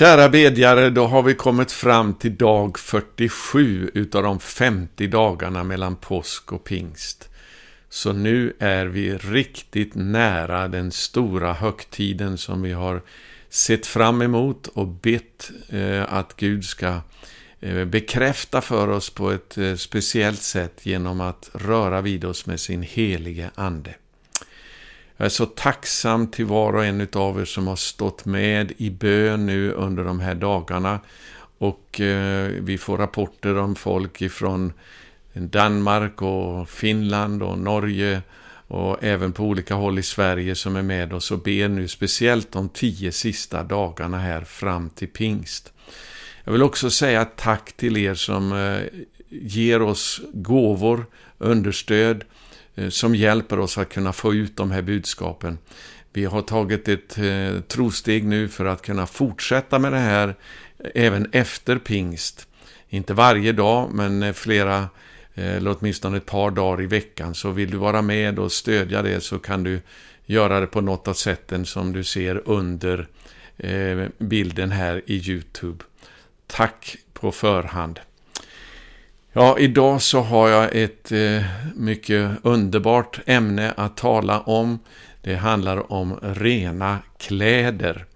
Kära bedjare, då har vi kommit fram till dag 47 utav de 50 dagarna mellan påsk och pingst. Så nu är vi riktigt nära den stora högtiden som vi har sett fram emot och bett eh, att Gud ska eh, bekräfta för oss på ett eh, speciellt sätt genom att röra vid oss med sin helige Ande. Jag är så tacksam till var och en av er som har stått med i bön nu under de här dagarna. Och eh, vi får rapporter om folk ifrån Danmark och Finland och Norge och även på olika håll i Sverige som är med oss och ber nu speciellt de tio sista dagarna här fram till pingst. Jag vill också säga tack till er som eh, ger oss gåvor, understöd, Eh, som hjälper oss att kunna få ut de här budskapen. Vi har tagit ett eh, trosteg nu för att kunna fortsätta med det här eh, även efter pingst. Inte varje dag, men eh, flera, eller åtminstone ett par dagar i veckan. Så vill du vara med och stödja det så kan du göra det på något av sätten som du ser under bilden här i Youtube. Tack på förhand. Ja, idag så har jag ett eh, mycket underbart ämne att tala om. Det handlar om rena kläder.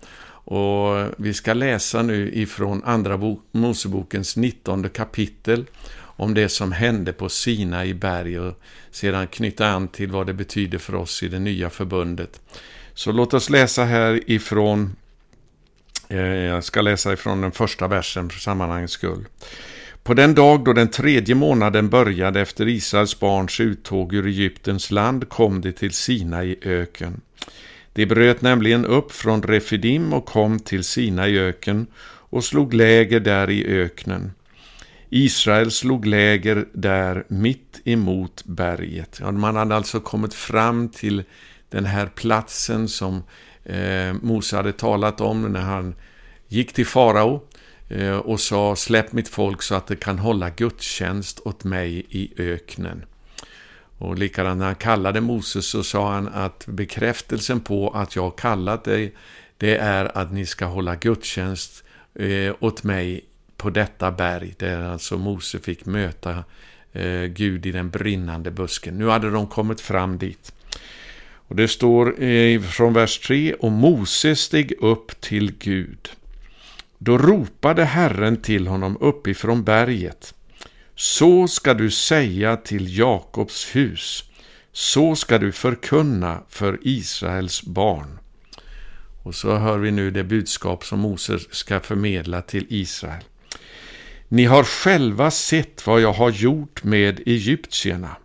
Och vi ska läsa nu ifrån Andra Mosebokens 19 kapitel om det som hände på Sina i berg och sedan knyta an till vad det betyder för oss i det nya förbundet. Så låt oss läsa här ifrån, eh, jag ska läsa ifrån den första versen för sammanhangets skull. På den dag då den tredje månaden började efter Israels barns uttåg ur Egyptens land kom de till Sina i öken. De bröt nämligen upp från Refidim och kom till Sina i öken och slog läger där i öknen. Israel slog läger där mitt emot berget. Man hade alltså kommit fram till den här platsen som eh, Mose hade talat om när han gick till farao Eh, och sa släpp mitt folk så att det kan hålla gudstjänst åt mig i öknen. Och likadant när han kallade Moses så sa han att bekräftelsen på att jag kallat dig det är att ni ska hålla gudstjänst eh, åt mig på detta berg. Där alltså Mose fick möta eh, Gud i den brinnande busken. Nu hade de kommit fram dit. Och Det står från vers 3 och Mose steg upp till Gud. Då ropade Herren till honom uppifrån berget. Så ska du säga till Jakobs hus, så ska du förkunna för Israels barn. Och så hör vi nu det budskap som Moses ska förmedla till Israel. Ni har själva sett vad jag har gjort med egyptierna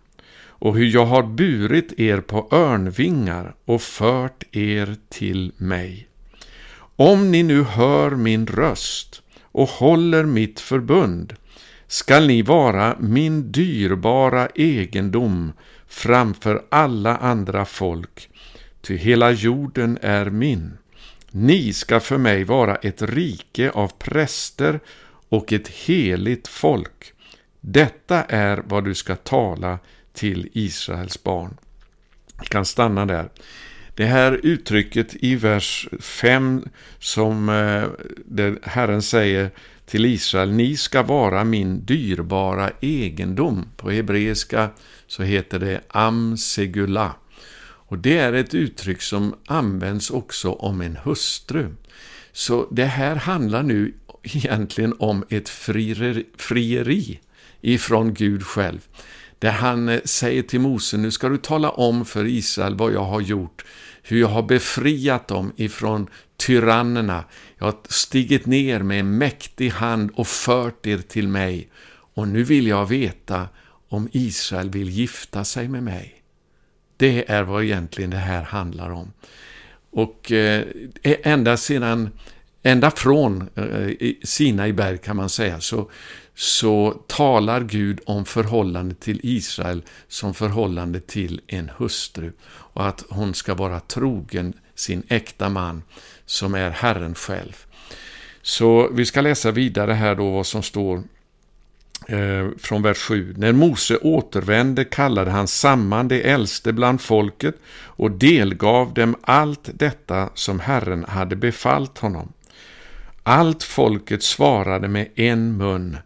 och hur jag har burit er på örnvingar och fört er till mig. Om ni nu hör min röst och håller mitt förbund skall ni vara min dyrbara egendom framför alla andra folk, ty hela jorden är min. Ni ska för mig vara ett rike av präster och ett heligt folk. Detta är vad du ska tala till Israels barn. Vi kan stanna där. Det här uttrycket i vers 5 som eh, Herren säger till Israel, ni ska vara min dyrbara egendom. På hebreiska så heter det amsegula. Och det är ett uttryck som används också om en hustru. Så det här handlar nu egentligen om ett frieri, frieri ifrån Gud själv. Där han eh, säger till Mose, nu ska du tala om för Israel vad jag har gjort hur jag har befriat dem ifrån tyrannerna. Jag har stigit ner med en mäktig hand och fört er till mig. Och nu vill jag veta om Israel vill gifta sig med mig. Det är vad egentligen det här handlar om. Och eh, ända sedan, ända från eh, sina Sinai berg kan man säga, så, så talar Gud om förhållande till Israel som förhållande till en hustru och att hon ska vara trogen sin äkta man som är Herren själv. Så vi ska läsa vidare här då vad som står eh, från vers 7. När Mose återvände kallade han samman de äldste bland folket och delgav dem allt detta som Herren hade befallt honom. Allt folket svarade med en mun.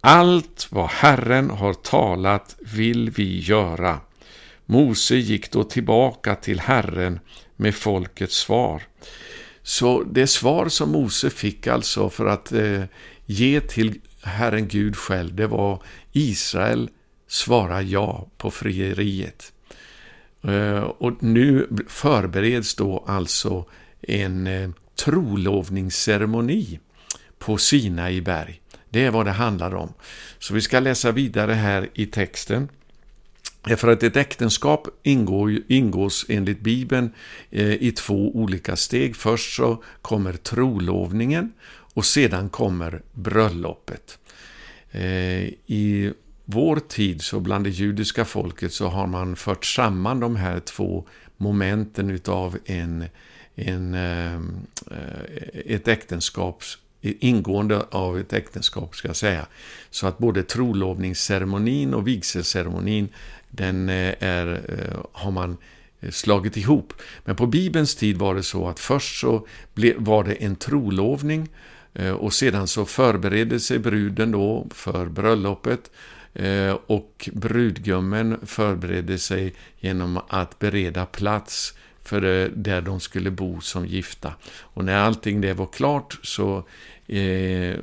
Allt vad Herren har talat vill vi göra. Mose gick då tillbaka till Herren med folkets svar. Så det svar som Mose fick alltså för att eh, ge till Herren Gud själv, det var Israel svarar ja på frieriet. Eh, och nu förbereds då alltså en eh, trolovningsceremoni på Sinai berg. Det är vad det handlar om. Så vi ska läsa vidare här i texten. Eh, för att ett äktenskap ingår, ingås enligt Bibeln eh, i två olika steg. Först så kommer trolovningen och sedan kommer bröllopet. Eh, I vår tid, så bland det judiska folket, så har man fört samman de här två momenten utav en, en, ehm, eh, ett äktenskaps ingående av ett äktenskap, ska jag säga. Så att både trolovningsceremonin och vigselceremonin, den eh, är, eh, har man slagit ihop. Men på Bibelns tid var det så att först så var det en trolovning och sedan så förberedde sig bruden då för bröllopet och brudgummen förberedde sig genom att bereda plats för eh, där de skulle bo som gifta. Och när allting det var klart så eh,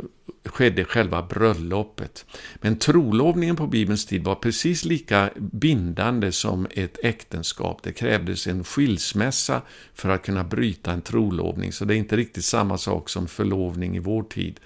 skedde själva bröllopet. Men trolovningen på Bibelns tid var precis lika bindande som ett äktenskap. Det krävdes en skilsmässa för att kunna bryta en trolovning, så det är inte riktigt samma sak som förlovning i vår tid.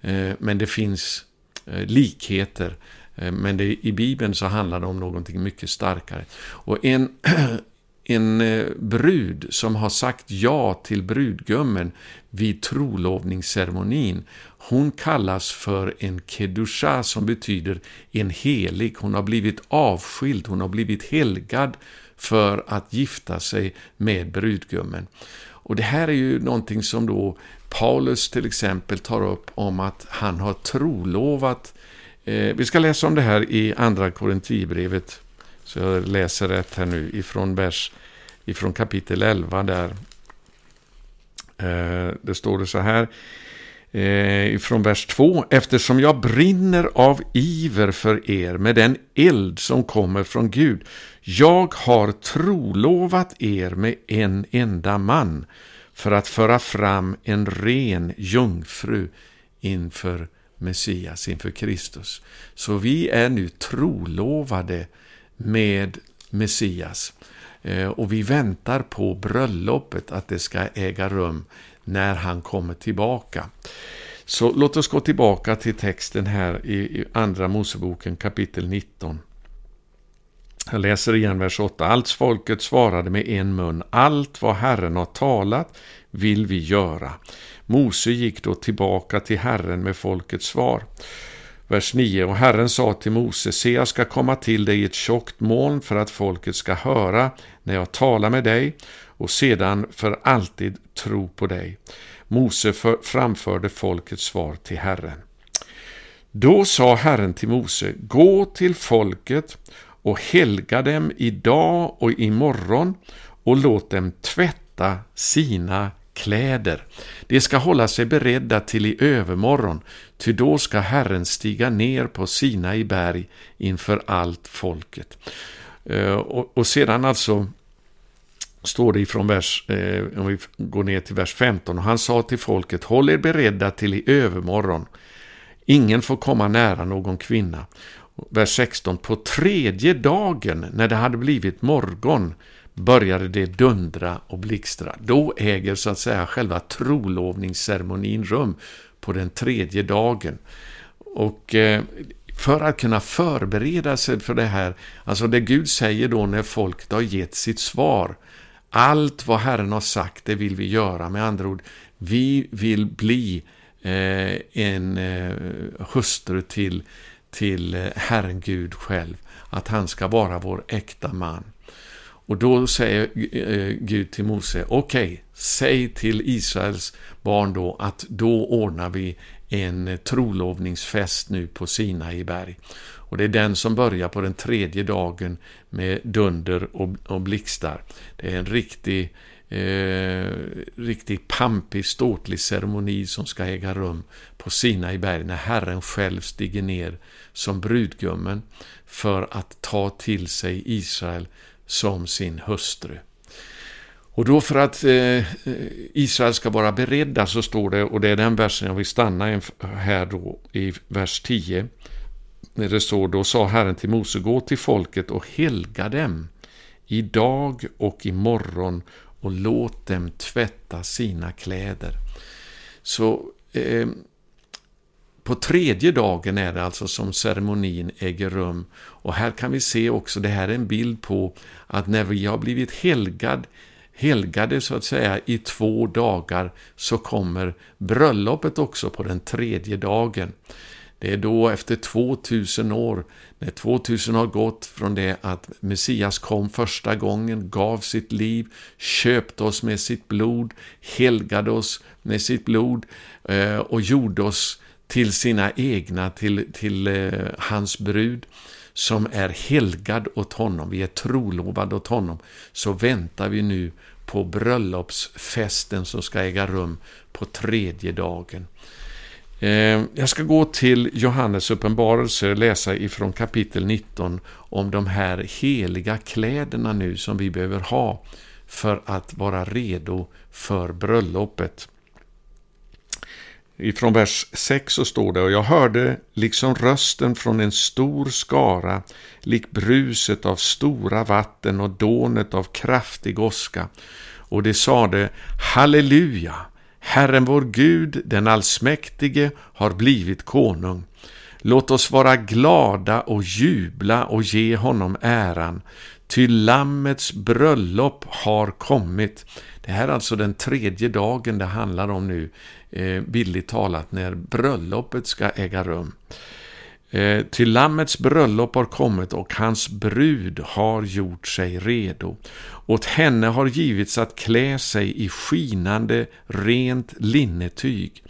Eh, men det finns eh, likheter. Eh, men det, i Bibeln så handlar det om någonting mycket starkare. Och en, en eh, brud som har sagt ja till brudgummen vid trolovningsceremonin, hon kallas för en kedusha som betyder en helig. Hon har blivit avskild, hon har blivit helgad för att gifta sig med brudgummen. Och det här är ju någonting som då Paulus till exempel tar upp om att han har trolovat Eh, vi ska läsa om det här i Andra Korinthierbrevet. Så jag läser rätt här nu ifrån, vers, ifrån kapitel 11 där. Eh, det står det så här eh, ifrån vers 2. Eftersom jag brinner av iver för er med den eld som kommer från Gud. Jag har trolovat er med en enda man för att föra fram en ren jungfru inför Messias, inför Kristus. Så vi är nu trolovade med Messias. Eh, och vi väntar på bröllopet, att det ska äga rum när han kommer tillbaka. Så låt oss gå tillbaka till texten här i Andra Moseboken kapitel 19. Jag läser igen vers 8. Allt folket svarade med en mun. Allt vad Herren har talat vill vi göra. Mose gick då tillbaka till Herren med folkets svar. Vers 9. Och Herren sa till Mose, se jag ska komma till dig i ett tjockt moln för att folket ska höra när jag talar med dig och sedan för alltid tro på dig. Mose för, framförde folkets svar till Herren. Då sa Herren till Mose, gå till folket och helga dem idag och imorgon och låt dem tvätta sina kläder. De ska hålla sig beredda till i övermorgon, ty då ska Herren stiga ner på sina i berg inför allt folket. Eh, och, sedan alltså står det ifrån vers, eh, om vi går ner till vers 15, och han sa till folket, håll er beredda till i övermorgon. Ingen får komma nära någon kvinna. Vers 16, på tredje dagen, när det hade blivit morgon, började det dundra och blixtra. Då äger så att säga själva trolovningsceremonin rum på den tredje dagen. Och eh, för att kunna förbereda sig för det här, alltså det Gud säger då när folket har gett sitt svar, allt vad Herren har sagt, det vill vi göra. Med andra ord, vi vill bli eh, en eh, hustru till, till eh, Herren Gud själv. Att han ska vara vår äkta man. Och då säger eh, Gud till Mose, okej, okay, säg till Israels barn då att då ordnar vi en trolovningsfest nu på Sinai berg. Och det är den som börjar på den tredje dagen med dunder och, och blixtar. Det är en riktig eh, riktigt pampig, ståtlig ceremoni som ska äga rum på Sinai berg när Herren själv stiger ner som brudgummen för att ta till sig Israel som sin hustru. Och då för att eh, Israel ska vara beredda så står det, och det är den versen jag vill stanna här då i vers 10. När det står, då sa Herren till Mose, gå till folket och helga dem idag och imorgon och låt dem tvätta sina kläder. Så eh, på tredje dagen är det alltså som ceremonin äger rum. Och här kan vi se också, det här är en bild på att när vi har blivit helgad, helgade så att säga i två dagar så kommer bröllopet också på den tredje dagen. Det är då efter 2000 år, när 2000 har gått från det att Messias kom första gången, gav sitt liv, köpte oss med sitt blod, helgade oss med sitt blod eh, och gjorde oss till sina egna, till, till eh, hans brud som är helgad åt honom, vi är trolovad åt honom, så väntar vi nu på bröllopsfesten som ska äga rum på tredje dagen. Eh, jag ska gå till Johannes uppenbarelse och läsa ifrån kapitel 19 om de här heliga kläderna nu som vi behöver ha för att vara redo för bröllopet. Ifrån vers 6 så står det, och jag hörde liksom rösten från en stor skara, lik bruset av stora vatten och dånet av kraftig åska. Och det sade, Halleluja! Herren vår Gud, den allsmäktige, har blivit konung. Låt oss vara glada och jubla och ge honom äran, ty Lammets bröllop har kommit. Det här är alltså den tredje dagen det handlar om nu, eh, billigt talat, när bröllopet ska äga rum. Eh, till Lammets bröllop har kommit och hans brud har gjort sig redo. Åt henne har givits att klä sig i skinande, rent linnetyg.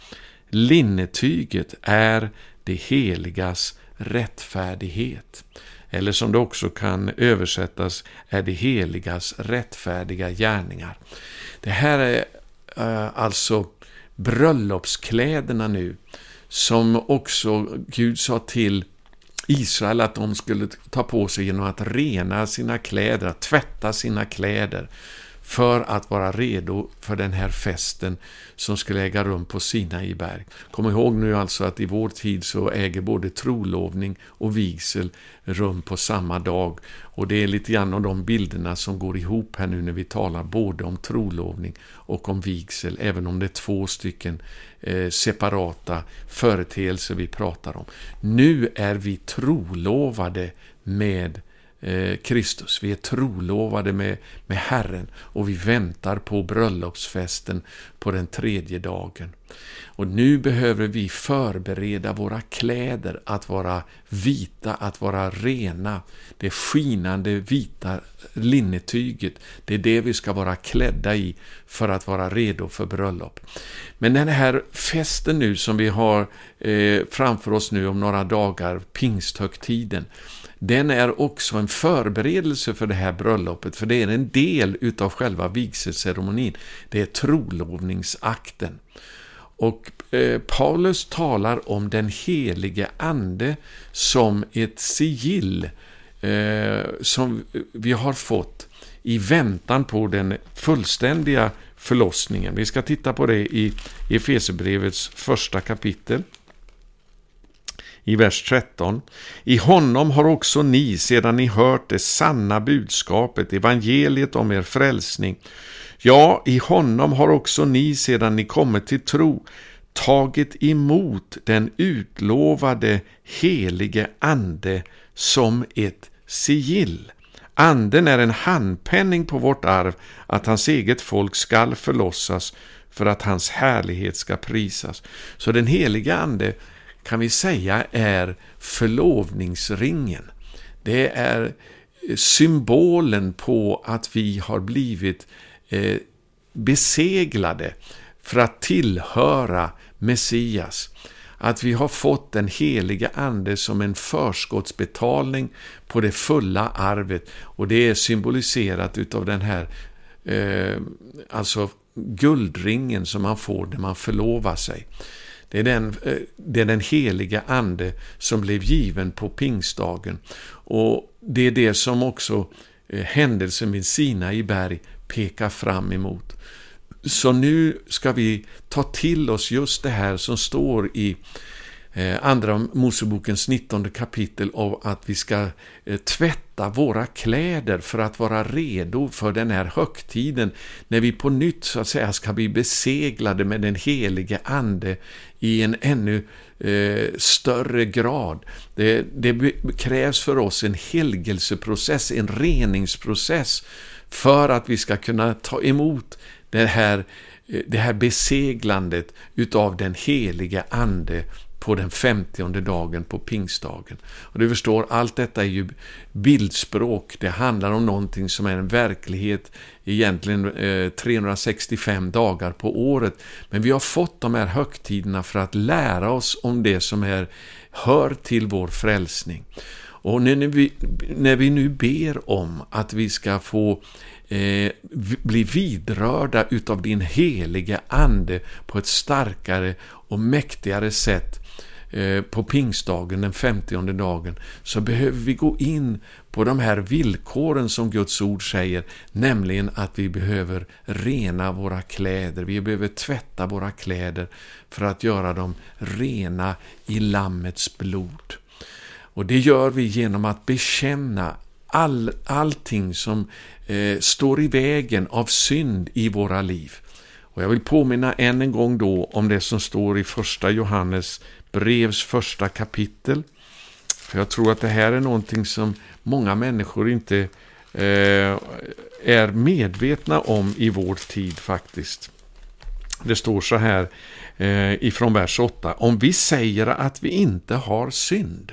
Linnetyget är det heligas rättfärdighet. Eller som det också kan översättas, är det heligas rättfärdiga gärningar. Det här är eh, alltså bröllopskläderna nu som också Gud sa till Israel att de skulle ta på sig genom att rena sina kläder, att tvätta sina kläder för att vara redo för den här festen som skulle äga rum på Sinai berg. Kom ihåg nu alltså att i vår tid så äger både trolovning och vigsel rum på samma dag. Och det är lite grann av de bilderna som går ihop här nu när vi talar både om trolovning och om vigsel, även om det är två stycken eh, separata företeelser vi pratar om. Nu är vi trolovade med Eh, Kristus. Vi är trolovade med, med Herren och vi väntar på bröllopsfesten på den tredje dagen. Och nu behöver vi förbereda våra kläder att vara vita, att vara rena. Det skinande vita linnetyget, det är det vi ska vara klädda i för att vara redo för bröllop. Men den här festen nu som vi har eh, framför oss nu om några dagar, pingsthögtiden, den är också en förberedelse för det här bröllopet, för det är en del utav själva vigselceremonin. Det är trolovningsakten. Och eh, Paulus talar om den helige Ande som ett sigill eh, som vi har fått i väntan på den fullständiga förlossningen. Vi ska titta på det i Efesierbrevets första kapitel i vers 13. I honom har också ni, sedan ni hört det sanna budskapet, evangeliet om er frälsning, ja, i honom har också ni, sedan ni kommit till tro, tagit emot den utlovade helige Ande som ett sigill. Anden är en handpenning på vårt arv, att hans eget folk skall förlossas för att hans härlighet ska prisas. Så den heliga Ande kan vi säga är förlovningsringen. Det är eh, symbolen på att vi har blivit eh, beseglade för att tillhöra Messias. Att vi har fått den heliga Ande som en förskottsbetalning på det fulla arvet och det är symboliserat utav den här eh, alltså guldringen som man får när man förlovar sig. Det är, den, eh, det är den heliga ande som blev given på pingstdagen. Och det är det som också eh, händelsen vid Sina i berg pekar fram emot. Så nu ska vi ta till oss just det här som står i Eh, andra Mosebokens 19 kapitel om att vi ska eh, tvätta våra kläder för att vara redo för den här högtiden när vi på nytt så att säga ska bli beseglade med den helige Ande i en ännu eh, större grad. Det, det krävs för oss en helgelseprocess, en reningsprocess för att vi ska kunna ta emot det här, eh, det här beseglandet utav den helige Ande på den femtionde dagen på pingstdagen. Och du förstår, allt detta är ju bildspråk. Det handlar om någonting som är en verklighet egentligen eh, 365 dagar på året. Men vi har fått de här högtiderna för att lära oss om det som är, hör till vår frälsning. Och när vi, när vi nu ber om att vi ska få eh, bli vidrörda utav din heliga Ande på ett starkare och mäktigare sätt Eh, på pingstdagen, den femtionde dagen, så behöver vi gå in på de här villkoren som Guds ord säger, nämligen att vi behöver rena våra kläder, vi behöver tvätta våra kläder för att göra dem rena i Lammets blod. Och det gör vi genom att bekänna all, allting som eh, står i vägen av synd i våra liv. Och Jag vill påminna än en gång då om det som står i första Johannes brevs första kapitel. För jag tror att det här är någonting som många människor inte eh, är medvetna om i vår tid faktiskt. Det står så här eh, ifrån vers 8. Om vi säger att vi inte har synd,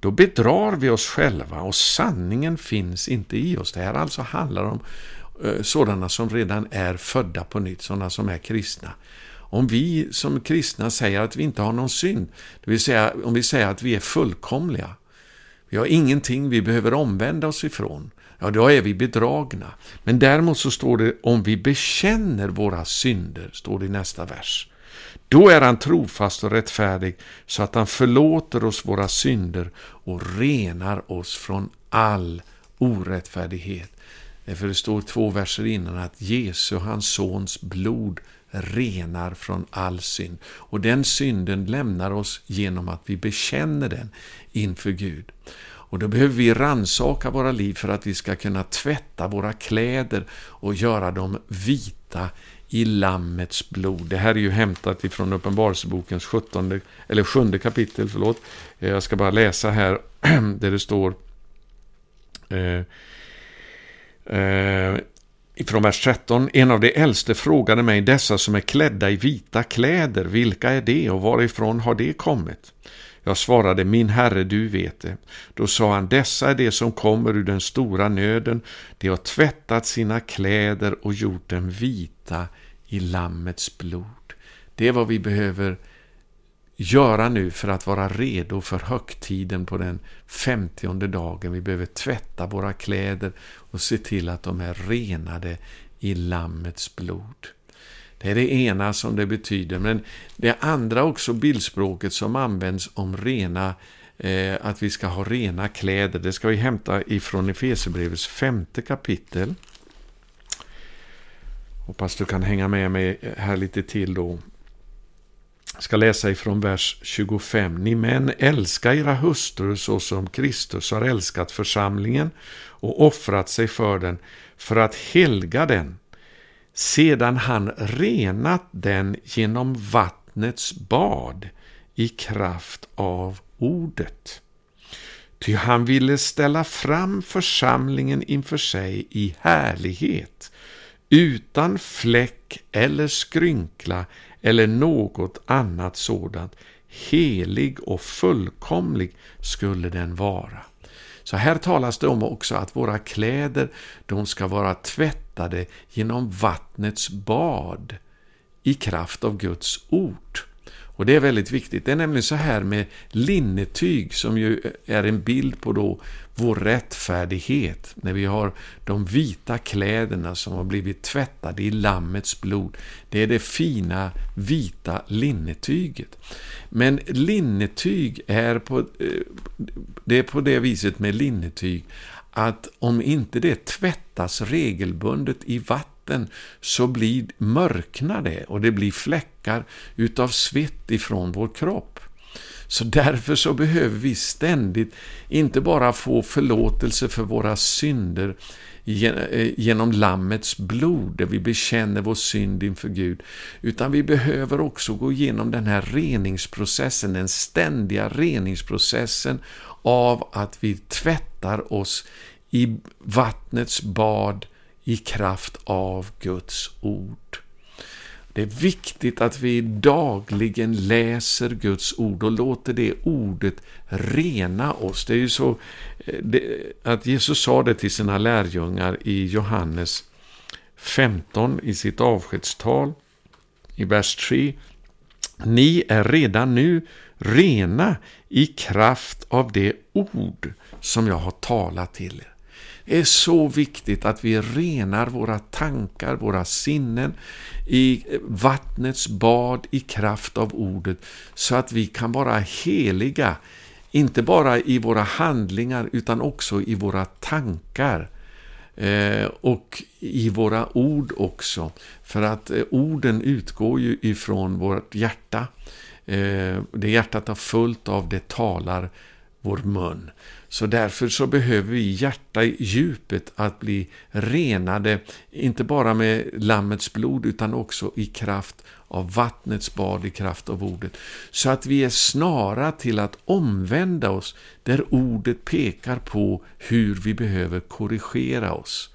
då bedrar vi oss själva och sanningen finns inte i oss. Det här alltså handlar om eh, sådana som redan är födda på nytt, sådana som är kristna. Om vi som kristna säger att vi inte har någon synd, det vill säga om vi säger att vi är fullkomliga, vi har ingenting vi behöver omvända oss ifrån, ja, då är vi bedragna. Men däremot så står det om vi bekänner våra synder, står det i nästa vers. Då är han trofast och rättfärdig så att han förlåter oss våra synder och renar oss från all orättfärdighet. Därför det står två verser innan att Jesu, hans sons blod, renar från all synd. Och den synden lämnar oss genom att vi bekänner den inför Gud. Och då behöver vi ransaka våra liv för att vi ska kunna tvätta våra kläder och göra dem vita i Lammets blod. Det här är ju hämtat ifrån Uppenbarelsebokens 17, eller 7 kapitel. Förlåt. Jag ska bara läsa här där det står eh, eh, från vers 13. En av de äldste frågade mig, dessa som är klädda i vita kläder, vilka är det och varifrån har det kommit? Jag svarade, min herre, du vet det. Då sa han, dessa är de som kommer ur den stora nöden. De har tvättat sina kläder och gjort dem vita i Lammets blod. Det är vad vi behöver göra nu för att vara redo för högtiden på den femtionde dagen. Vi behöver tvätta våra kläder och se till att de är renade i Lammets blod. Det är det ena som det betyder, men det andra också bildspråket som används om rena, eh, att vi ska ha rena kläder, det ska vi hämta ifrån Efesierbrevets femte kapitel. Hoppas du kan hänga med mig här lite till då. Jag ska läsa ifrån vers 25. Ni män, älska era hustrur så som Kristus har älskat församlingen och offrat sig för den, för att helga den, sedan han renat den genom vattnets bad i kraft av ordet. Ty han ville ställa fram församlingen inför sig i härlighet, utan fläck eller skrynkla eller något annat sådant. Helig och fullkomlig skulle den vara. Så här talas det om också att våra kläder, de ska vara tvättade genom vattnets bad i kraft av Guds ord. Och det är väldigt viktigt. Det är nämligen så här med linnetyg som ju är en bild på då vår rättfärdighet. När vi har de vita kläderna som har blivit tvättade i Lammets blod. Det är det fina vita linnetyget. Men linnetyg är på, eh, det är på det viset med linnetyg att om inte det tvättas regelbundet i vatten så blir mörknar det och det blir fläckar utav svett ifrån vår kropp. Så därför så behöver vi ständigt inte bara få förlåtelse för våra synder eh, genom Lammets blod, där vi bekänner vår synd inför Gud, utan vi behöver också gå igenom den här reningsprocessen, den ständiga reningsprocessen av att vi tvättar oss i vattnets bad i kraft av Guds ord. Det är viktigt att vi dagligen läser Guds ord och låter det ordet rena oss. Det är ju så eh, att Jesus sa det till sina lärjungar i Johannes 15 i sitt avskedstal i vers 3. Ni är redan nu rena i kraft av det ord som jag har talat till er. Det är så viktigt att vi renar våra tankar, våra sinnen i vattnets bad i kraft av ordet så att vi kan vara heliga, inte bara i våra handlingar utan också i våra tankar eh, och i våra ord också. För att eh, orden utgår ju ifrån vårt hjärta. Eh, det hjärtat har fullt av, det talar vår mun. Så därför så behöver vi hjärta i djupet att bli renade, inte bara med Lammets blod utan också i kraft av vattnets bad, i kraft av ordet. Så att vi är snara till att omvända oss där ordet pekar på hur vi behöver korrigera oss.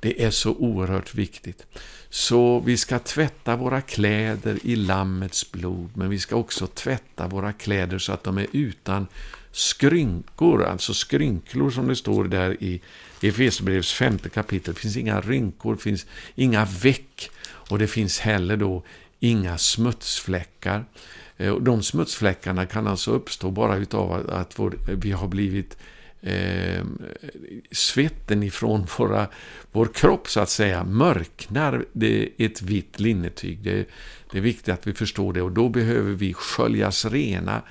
Det är så oerhört viktigt. Så vi ska tvätta våra kläder i Lammets blod, men vi ska också tvätta våra kläder så att de är utan skrynkor, alltså skrynklor som det står där i Efesierbrevets femte kapitel. Det finns inga rynkor, det finns inga veck och det finns heller då inga smutsfläckar. Eh, de smutsfläckarna kan alltså uppstå bara utav att vi har blivit eh, svetten ifrån våra, vår kropp så att säga mörknar det ett vitt linnetyg. Det, det är viktigt att vi förstår det och då behöver vi sköljas rena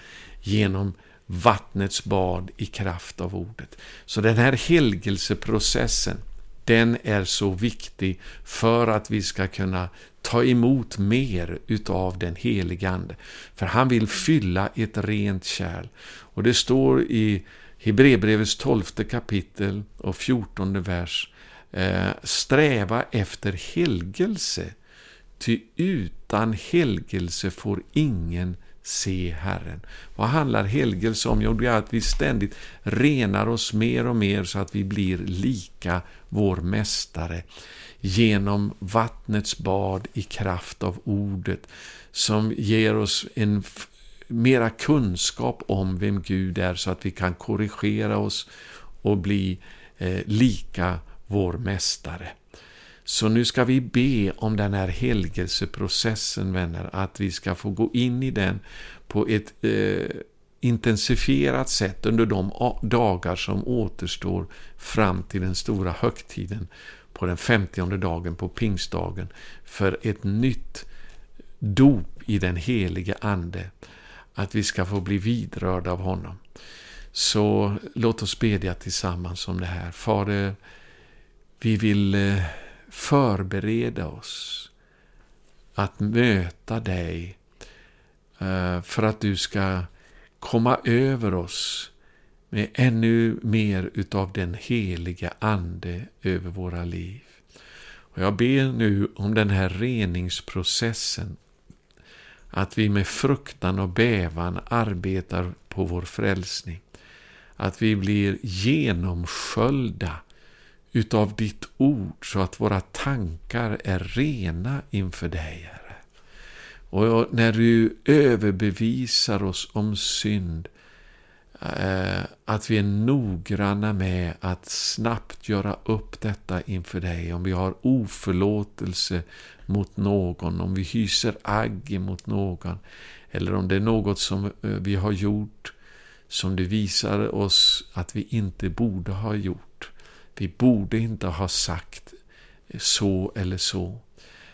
genom vattnets bad i kraft av ordet. Så den här helgelseprocessen, den är så viktig för att vi ska kunna ta emot mer utav den helige Ande. För han vill fylla ett rent kärl. Och det står i Hebreerbrevets tolfte kapitel och fjortonde vers. Eh, sträva efter helgelse, ty utan helgelse får ingen se Herren. Vad handlar helgelse om? Jo, det är att vi ständigt renar oss mer och mer så att vi blir lika vår Mästare genom vattnets bad i kraft av ordet som ger oss en mera kunskap om vem Gud är så att vi kan korrigera oss och bli eh, lika vår Mästare. Så nu ska vi be om den här helgelseprocessen, vänner, att vi ska få gå in i den på ett eh, intensifierat sätt under de dagar som återstår fram till den stora högtiden på den femtionde dagen, på pingstdagen, för ett nytt dop i den helige Ande, att vi ska få bli vidrörda av honom. Så låt oss bedja tillsammans om det här. Fader, vi vill eh, förbereda oss att möta dig eh, för att du ska komma över oss med ännu mer utav den heliga Ande över våra liv. Och jag ber nu om den här reningsprocessen, att vi med fruktan och bävan arbetar på vår frälsning. Att vi blir genomsköljda utav ditt ord så att våra tankar är rena inför dig, Herre. Och när du överbevisar oss om synd, eh, att vi är noggranna med att snabbt göra upp detta inför dig. Om vi har oförlåtelse mot någon, om vi hyser agg mot någon, eller om det är något som eh, vi har gjort som du visar oss att vi inte borde ha gjort. Vi borde inte ha sagt så eller så.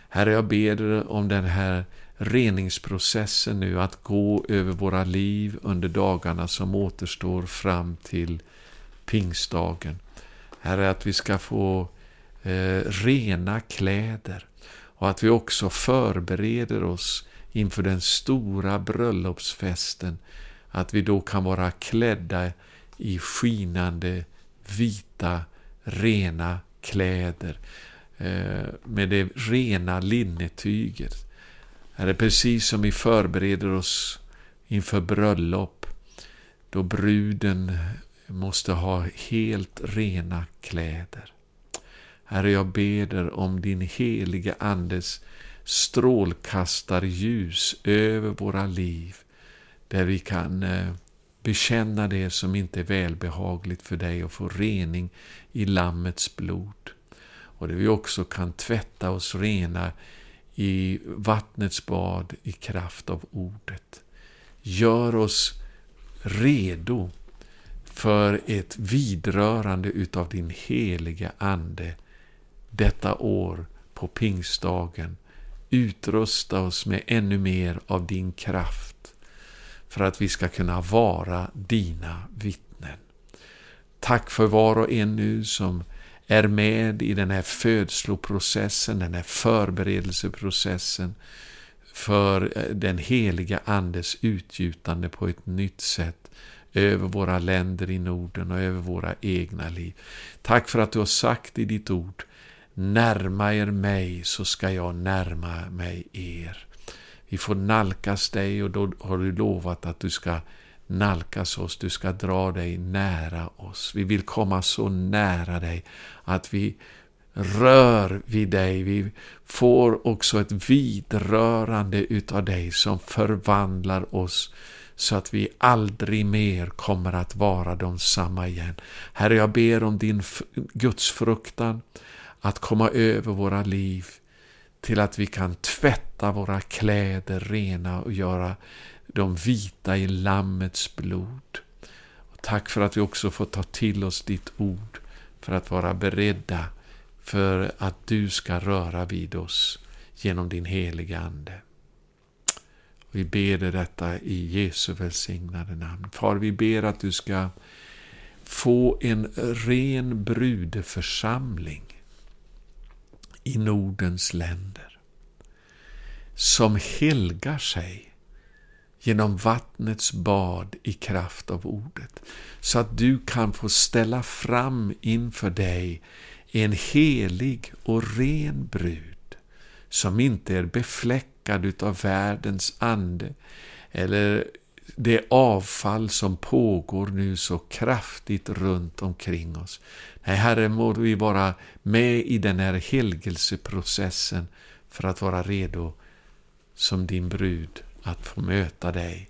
Herre, jag ber om den här reningsprocessen nu, att gå över våra liv under dagarna som återstår fram till pingstdagen. Herre, att vi ska få eh, rena kläder och att vi också förbereder oss inför den stora bröllopsfesten. Att vi då kan vara klädda i skinande vita, rena kläder eh, med det rena linnetyget. Är det precis som vi förbereder oss inför bröllop, då bruden måste ha helt rena kläder. Herre, jag ber om din heliga Andes strålkastarljus över våra liv, där vi kan eh, bekänna det som inte är välbehagligt för dig och få rening i Lammets blod. Och där vi också kan tvätta oss rena i vattnets bad i kraft av ordet. Gör oss redo för ett vidrörande utav din heliga Ande detta år på pingstdagen. Utrusta oss med ännu mer av din kraft för att vi ska kunna vara dina vittnen. Tack för var och en nu som är med i den här födsloprocessen, den här förberedelseprocessen för eh, den heliga Andes utgjutande på ett nytt sätt över våra länder i Norden och över våra egna liv. Tack för att du har sagt i ditt ord Närma er mig så ska jag närma mig er. Vi får nalkas dig och då har du lovat att du ska nalkas oss, du ska dra dig nära oss. Vi vill komma så nära dig att vi rör vid dig. Vi får också ett vidrörande utav dig som förvandlar oss så att vi aldrig mer kommer att vara de samma igen. Herre, jag ber om din gudsfruktan att komma över våra liv till att vi kan tvätta våra kläder rena och göra dem vita i Lammets blod. Och tack för att vi också får ta till oss ditt ord för att vara beredda för att du ska röra vid oss genom din heliga Ande. Vi ber dig detta i Jesu välsignade namn. Far, vi ber att du ska få en ren brudförsamling i Nordens länder som helgar sig genom vattnets bad i kraft av ordet, så att du kan få ställa fram inför dig en helig och ren brud, som inte är befläckad utav världens ande, eller det avfall som pågår nu så kraftigt runt omkring oss. Nej, Herre, må vi vara med i den här helgelseprocessen för att vara redo som din brud att få möta dig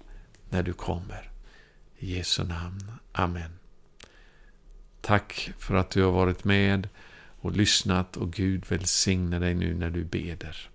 när du kommer. I Jesu namn. Amen. Tack för att du har varit med och lyssnat och Gud välsigne dig nu när du beder.